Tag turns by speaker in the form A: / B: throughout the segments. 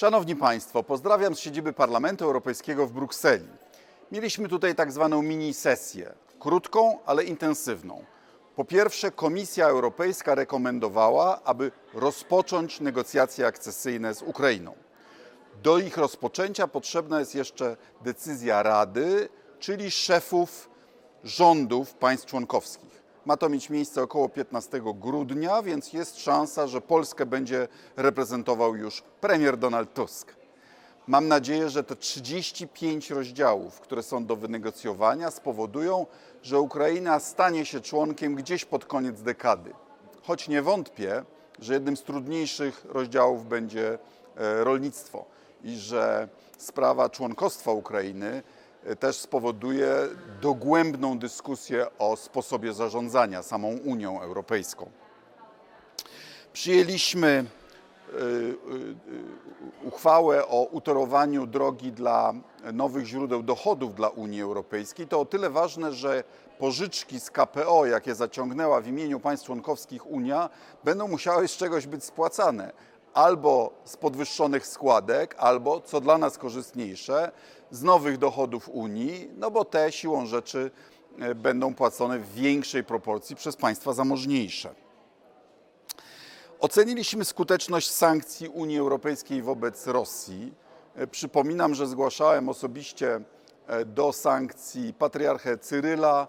A: Szanowni Państwo, pozdrawiam z siedziby Parlamentu Europejskiego w Brukseli. Mieliśmy tutaj tak zwaną mini sesję, krótką, ale intensywną. Po pierwsze, Komisja Europejska rekomendowała, aby rozpocząć negocjacje akcesyjne z Ukrainą. Do ich rozpoczęcia potrzebna jest jeszcze decyzja Rady, czyli szefów rządów państw członkowskich. Ma to mieć miejsce około 15 grudnia, więc jest szansa, że Polskę będzie reprezentował już premier Donald Tusk. Mam nadzieję, że te 35 rozdziałów, które są do wynegocjowania, spowodują, że Ukraina stanie się członkiem gdzieś pod koniec dekady. Choć nie wątpię, że jednym z trudniejszych rozdziałów będzie e, rolnictwo i że sprawa członkostwa Ukrainy też spowoduje dogłębną dyskusję o sposobie zarządzania samą Unią Europejską. Przyjęliśmy y, y, uchwałę o utorowaniu drogi dla nowych źródeł dochodów dla Unii Europejskiej. To o tyle ważne, że pożyczki z KPO, jakie zaciągnęła w imieniu państw członkowskich Unia, będą musiały z czegoś być spłacane. Albo z podwyższonych składek, albo, co dla nas korzystniejsze, z nowych dochodów Unii, no bo te siłą rzeczy e, będą płacone w większej proporcji przez państwa zamożniejsze. Oceniliśmy skuteczność sankcji Unii Europejskiej wobec Rosji. E, Przypominam, że zgłaszałem osobiście e, do sankcji patriarchę Cyryla,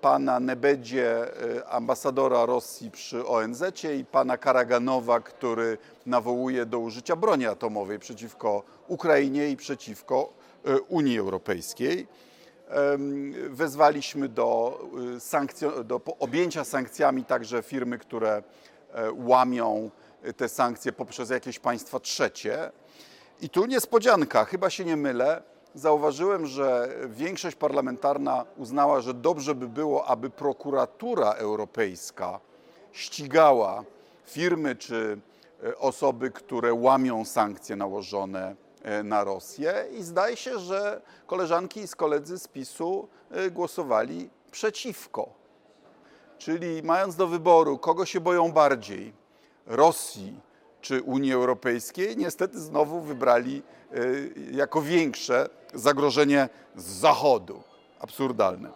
A: pana Nebedzie, e, ambasadora Rosji przy ONZ i pana Karaganowa, który nawołuje do użycia broni atomowej przeciwko Ukrainie i przeciwko e, Unii Europejskiej. Wezwaliśmy do, do objęcia sankcjami także firmy, które e, łamią te sankcje poprzez jakieś państwa trzecie. I tu niespodzianka, chyba się nie mylę. Zauważyłem, że większość parlamentarna uznała, że dobrze by było, aby prokuratura europejska ścigała firmy czy e, osoby, które łamią sankcje nałożone e, na Rosję. I zdaje się, że koleżanki i koledzy z PiSu e, głosowali przeciwko. Czyli mając do wyboru, kogo się boją bardziej, Rosji czy Unii Europejskiej, niestety znowu wybrali y, jako większe zagrożenie z Zachodu. Absurdalne.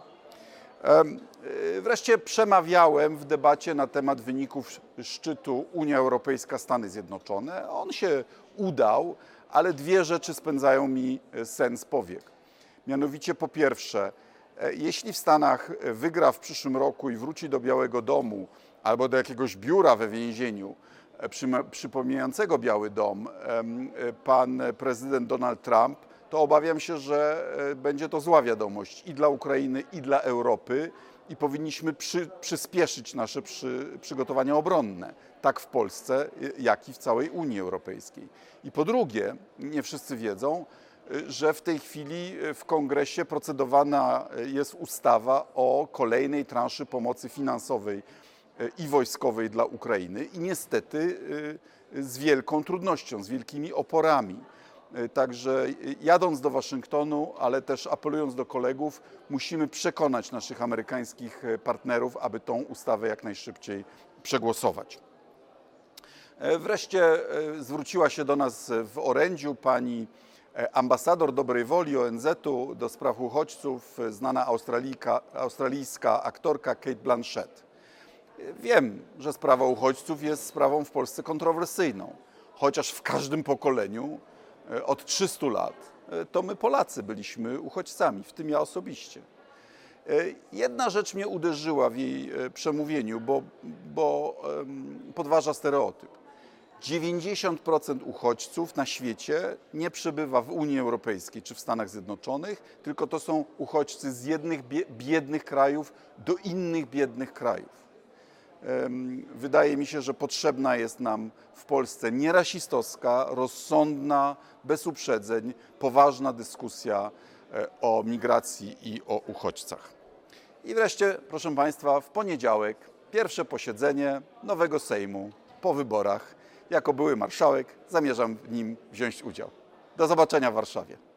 A: Y, Wreszcie przemawiałem w debacie na temat wyników szczytu Unia Europejska-Stany Zjednoczone. On się udał, ale dwie rzeczy spędzają mi e, sen z powiek. Mianowicie po pierwsze, e, jeśli w Stanach e, wygra w przyszłym roku i wróci do Białego Domu albo do jakiegoś biura we więzieniu e, przypominającego Biały Dom e, pan prezydent Donald Trump, to obawiam się, że e, będzie to zła wiadomość i dla Ukrainy, i dla Europy i powinniśmy przy, przyspieszyć nasze przy, przygotowania obronne, tak w Polsce, jak i w całej Unii Europejskiej. I po drugie, nie wszyscy wiedzą, że w tej chwili w kongresie procedowana jest ustawa o kolejnej transzy pomocy finansowej i wojskowej dla Ukrainy i niestety y, z wielką trudnością, z wielkimi oporami. Y, Także jadąc do Waszyngtonu, ale też apelując do kolegów, musimy przekonać naszych amerykańskich partnerów, aby tą ustawę jak najszybciej przegłosować. E, Wreszcie e, zwróciła się do nas w orędziu pani e, ambasador dobrej woli ONZ-u do spraw uchodźców, e, znana Australijka, australijska aktorka Kate Blanchett. Wiem, że sprawa uchodźców jest sprawą w Polsce kontrowersyjną, chociaż w każdym pokoleniu e, od 300 lat e, to my Polacy byliśmy uchodźcami, w tym ja osobiście. E, Jedna rzecz mnie uderzyła w jej przemówieniu, bo, bo podważa stereotyp. 90% uchodźców na świecie nie przebywa w Unii Europejskiej czy w Stanach Zjednoczonych, tylko to są uchodźcy z jednych bie- biednych krajów do innych biednych krajów. Wydaje mi się, że potrzebna jest nam w Polsce nierasistowska, rozsądna, bez uprzedzeń, poważna dyskusja e, o migracji i o uchodźcach. I wreszcie, proszę Państwa, w poniedziałek pierwsze posiedzenie nowego Sejmu po wyborach. Jako były marszałek zamierzam w nim wziąć udział. Do zobaczenia w Warszawie.